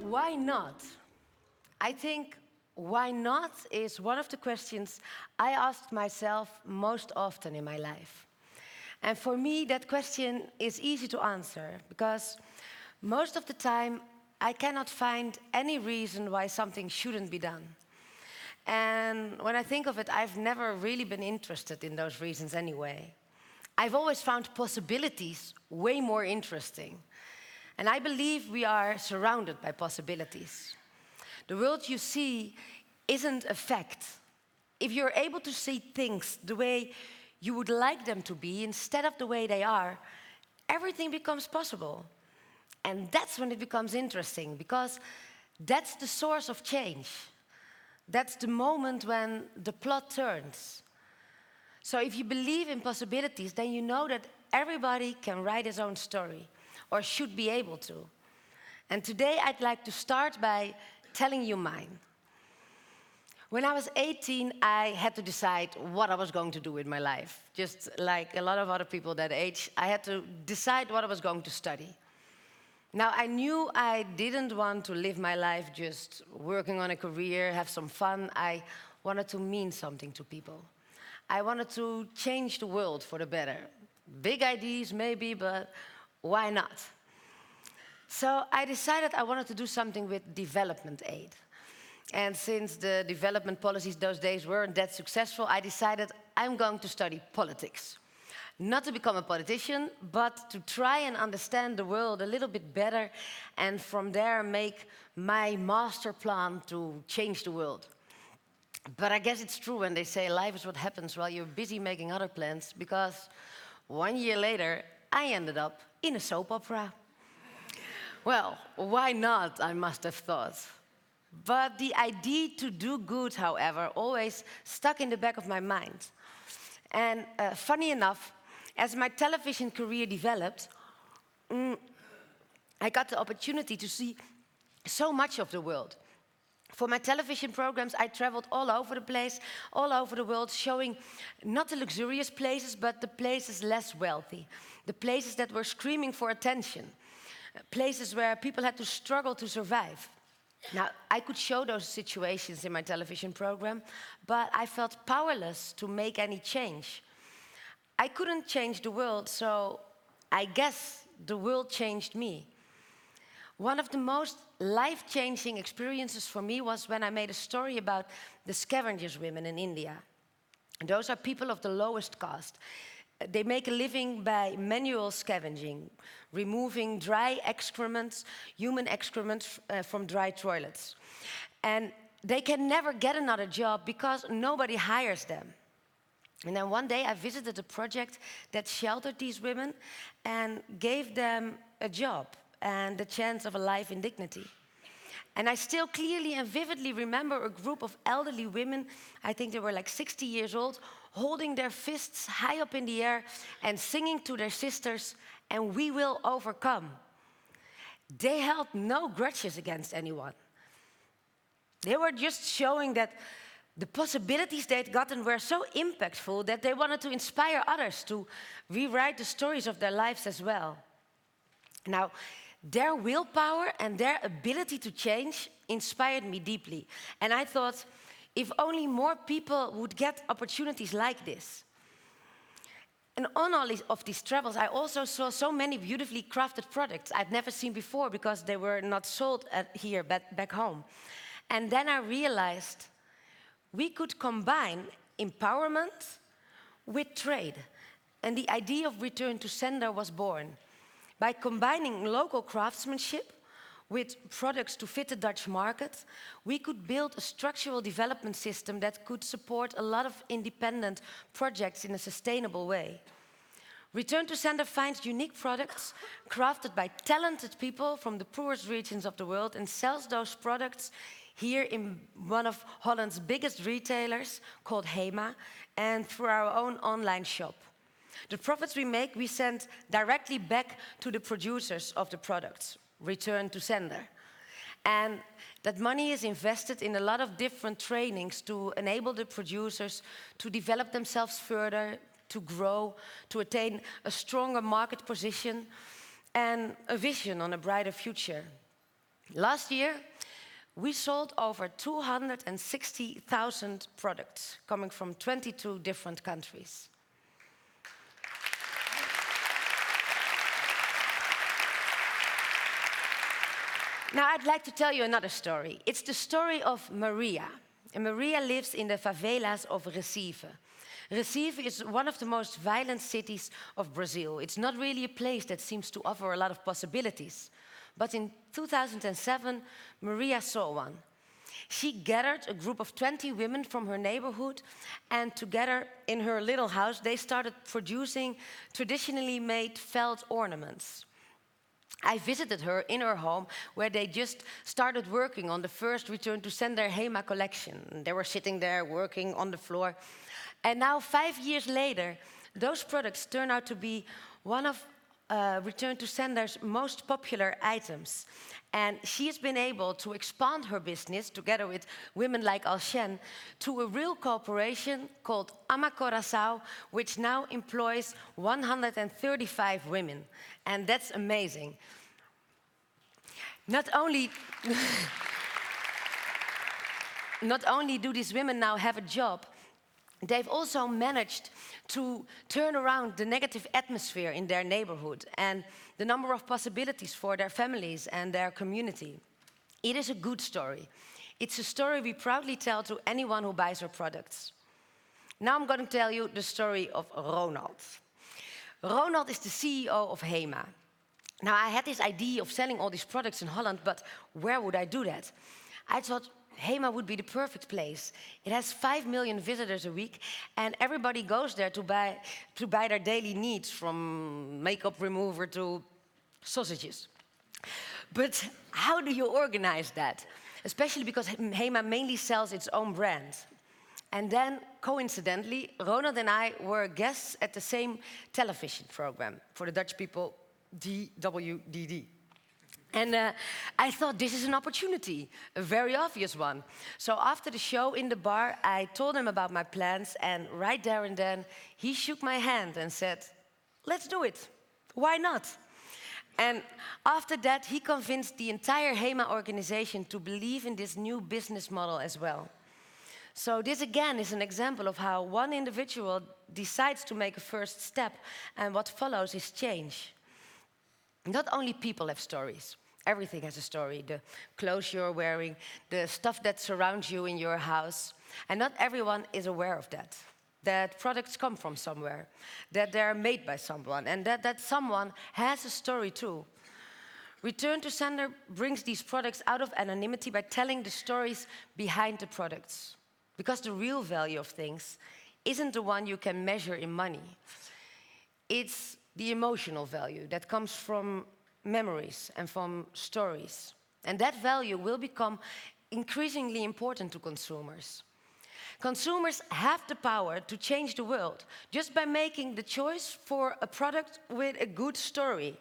Why not? I think why not is one of the questions I ask myself most often in my life. And for me, that question is easy to answer because most of the time I cannot find any reason why something shouldn't be done. And when I think of it, I've never really been interested in those reasons anyway. I've always found possibilities way more interesting. And I believe we are surrounded by possibilities. The world you see isn't a fact. If you're able to see things the way you would like them to be instead of the way they are, everything becomes possible. And that's when it becomes interesting because that's the source of change. That's the moment when the plot turns. So if you believe in possibilities, then you know that everybody can write his own story or should be able to. And today I'd like to start by telling you mine. When I was 18, I had to decide what I was going to do with my life. Just like a lot of other people that age, I had to decide what I was going to study. Now, I knew I didn't want to live my life just working on a career, have some fun. I wanted to mean something to people. I wanted to change the world for the better. Big ideas, maybe, but why not? So I decided I wanted to do something with development aid. And since the development policies those days weren't that successful, I decided I'm going to study politics. Not to become a politician, but to try and understand the world a little bit better and from there make my master plan to change the world. But I guess it's true when they say life is what happens while you're busy making other plans, because one year later, I ended up in a soap opera. Well, why not, I must have thought. But the idea to do good, however, always stuck in the back of my mind. And uh, funny enough, as my television career developed, mm, I got the opportunity to see so much of the world. For my television programs, I traveled all over the place, all over the world, showing not the luxurious places, but the places less wealthy, the places that were screaming for attention, uh, places where people had to struggle to survive. Now, I could show those situations in my television program, but I felt powerless to make any change. I couldn't change the world, so I guess the world changed me. One of the most life changing experiences for me was when I made a story about the scavengers women in India. And those are people of the lowest caste. They make a living by manual scavenging, removing dry excrements, human excrements uh, from dry toilets. And they can never get another job because nobody hires them. And then one day I visited a project that sheltered these women and gave them a job and the chance of a life in dignity. And I still clearly and vividly remember a group of elderly women, I think they were like 60 years old, holding their fists high up in the air and singing to their sisters, and we will overcome. They held no grudges against anyone. They were just showing that the possibilities they'd gotten were so impactful that they wanted to inspire others to rewrite the stories of their lives as well. Now, their willpower and their ability to change inspired me deeply. And I thought, if only more people would get opportunities like this. And on all of these travels, I also saw so many beautifully crafted products I'd never seen before because they were not sold here back, back home. And then I realized we could combine empowerment with trade. And the idea of return to sender was born. By combining local craftsmanship with products to fit the Dutch market, we could build a structural development system that could support a lot of independent projects in a sustainable way. Return to Sender finds unique products crafted by talented people from the poorest regions of the world and sells those products here in one of Holland's biggest retailers called Hema and through our own online shop. The profits we make, we send directly back to the producers of the products, return to sender. And that money is invested in a lot of different trainings to enable the producers to develop themselves further, to grow, to attain a stronger market position. and a vision on a brighter future. Last year, we sold over 260,000 products coming from 22 different countries. Now, I'd like to tell you another story. It's the story of Maria. And Maria lives in the favelas of Recife. Recife is one of the most violent cities of Brazil. It's not really a place that seems to offer a lot of possibilities. But in 2007, Maria saw one. She gathered a group of 20 women from her neighborhood, and together in her little house, they started producing traditionally made felt ornaments. I visited her in her home where they just started working on the first return to sender HEMA collection. They were sitting there working on the floor. And now, five years later, those products turn out to be one of uh, to Sender's most popular items. And she has been able to expand her business together with women like Alshen to a real corporation called Amacorazao, which now employs 135 women. And that's amazing. Not only, not only do these women now have a job, they've also managed to turn around the negative atmosphere in their neighborhood and the number of possibilities for their families and their community. It is a good story. It's a story we proudly tell to anyone who buys our products. Now I'm going to tell you the story of Ronald. Ronald is the CEO of HEMA. Now, I had this idea of selling all these products in Holland, but where would I do that? I thought Hema would be the perfect place. It has 5 million visitors a week, and everybody goes there to buy, to buy their daily needs, from makeup remover to sausages. But how do you organize that? Especially because Hema mainly sells its own brand. And then, coincidentally, Ronald and I were guests at the same television program. For the Dutch people, DWDD. And uh, I thought this is an opportunity, a very obvious one. So after the show in the bar, I told him about my plans, and right there and then, he shook my hand and said, Let's do it. Why not? And after that, he convinced the entire HEMA organization to believe in this new business model as well. So, this again is an example of how one individual decides to make a first step, and what follows is change. Not only people have stories, everything has a story. The clothes you're wearing, the stuff that surrounds you in your house. And not everyone is aware of that. That products come from somewhere, that they're made by someone, and that that someone has a story too. Return to Sender brings these products out of anonymity by telling the stories behind the products. Because the real value of things isn't the one you can measure in money, it's the emotional value that comes from memories and from stories. And that value will become increasingly important to consumers. Consumers have the power to change the world just by making the choice for a product with a good story.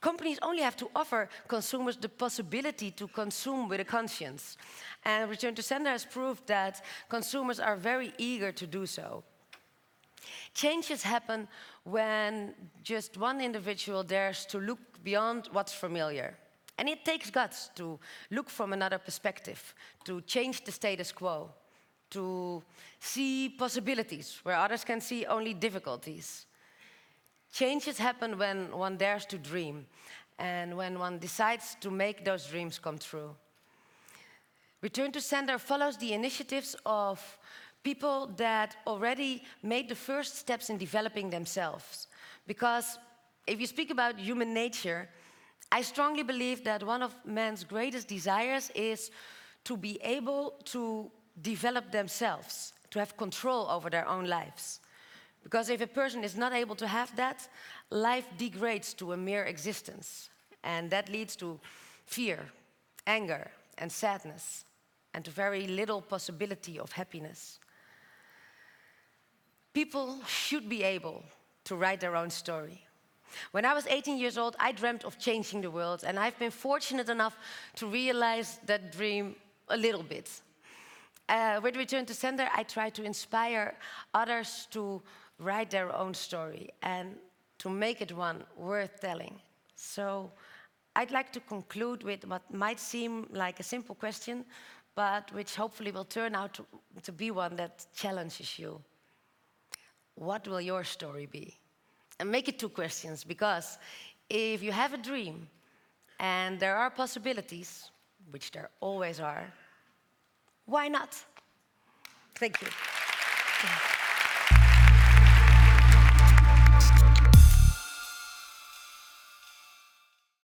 Companies only have to offer consumers the possibility to consume with a conscience. And Return to Sender has proved that consumers are very eager to do so. Changes happen when just one individual dares to look beyond what's familiar. And it takes guts to look from another perspective, to change the status quo, to see possibilities where others can see only difficulties. Changes happen when one dares to dream and when one decides to make those dreams come true. Return to Sender follows the initiatives of people that already made the first steps in developing themselves. Because if you speak about human nature, I strongly believe that one of man's greatest desires is to be able to develop themselves, to have control over their own lives. Because if a person is not able to have that, life degrades to a mere existence. And that leads to fear, anger, and sadness, and to very little possibility of happiness. People should be able to write their own story. When I was 18 years old, I dreamt of changing the world, and I've been fortunate enough to realize that dream a little bit. Uh, with Return to Sender, I try to inspire others to write their own story. And to make it one worth telling. So I'd like to conclude with what might seem like a simple question, but which hopefully will turn out to, to be one that challenges you. What will your story be? And make it two questions, because if you have a dream and there are possibilities, which there always are, why not? Thank you.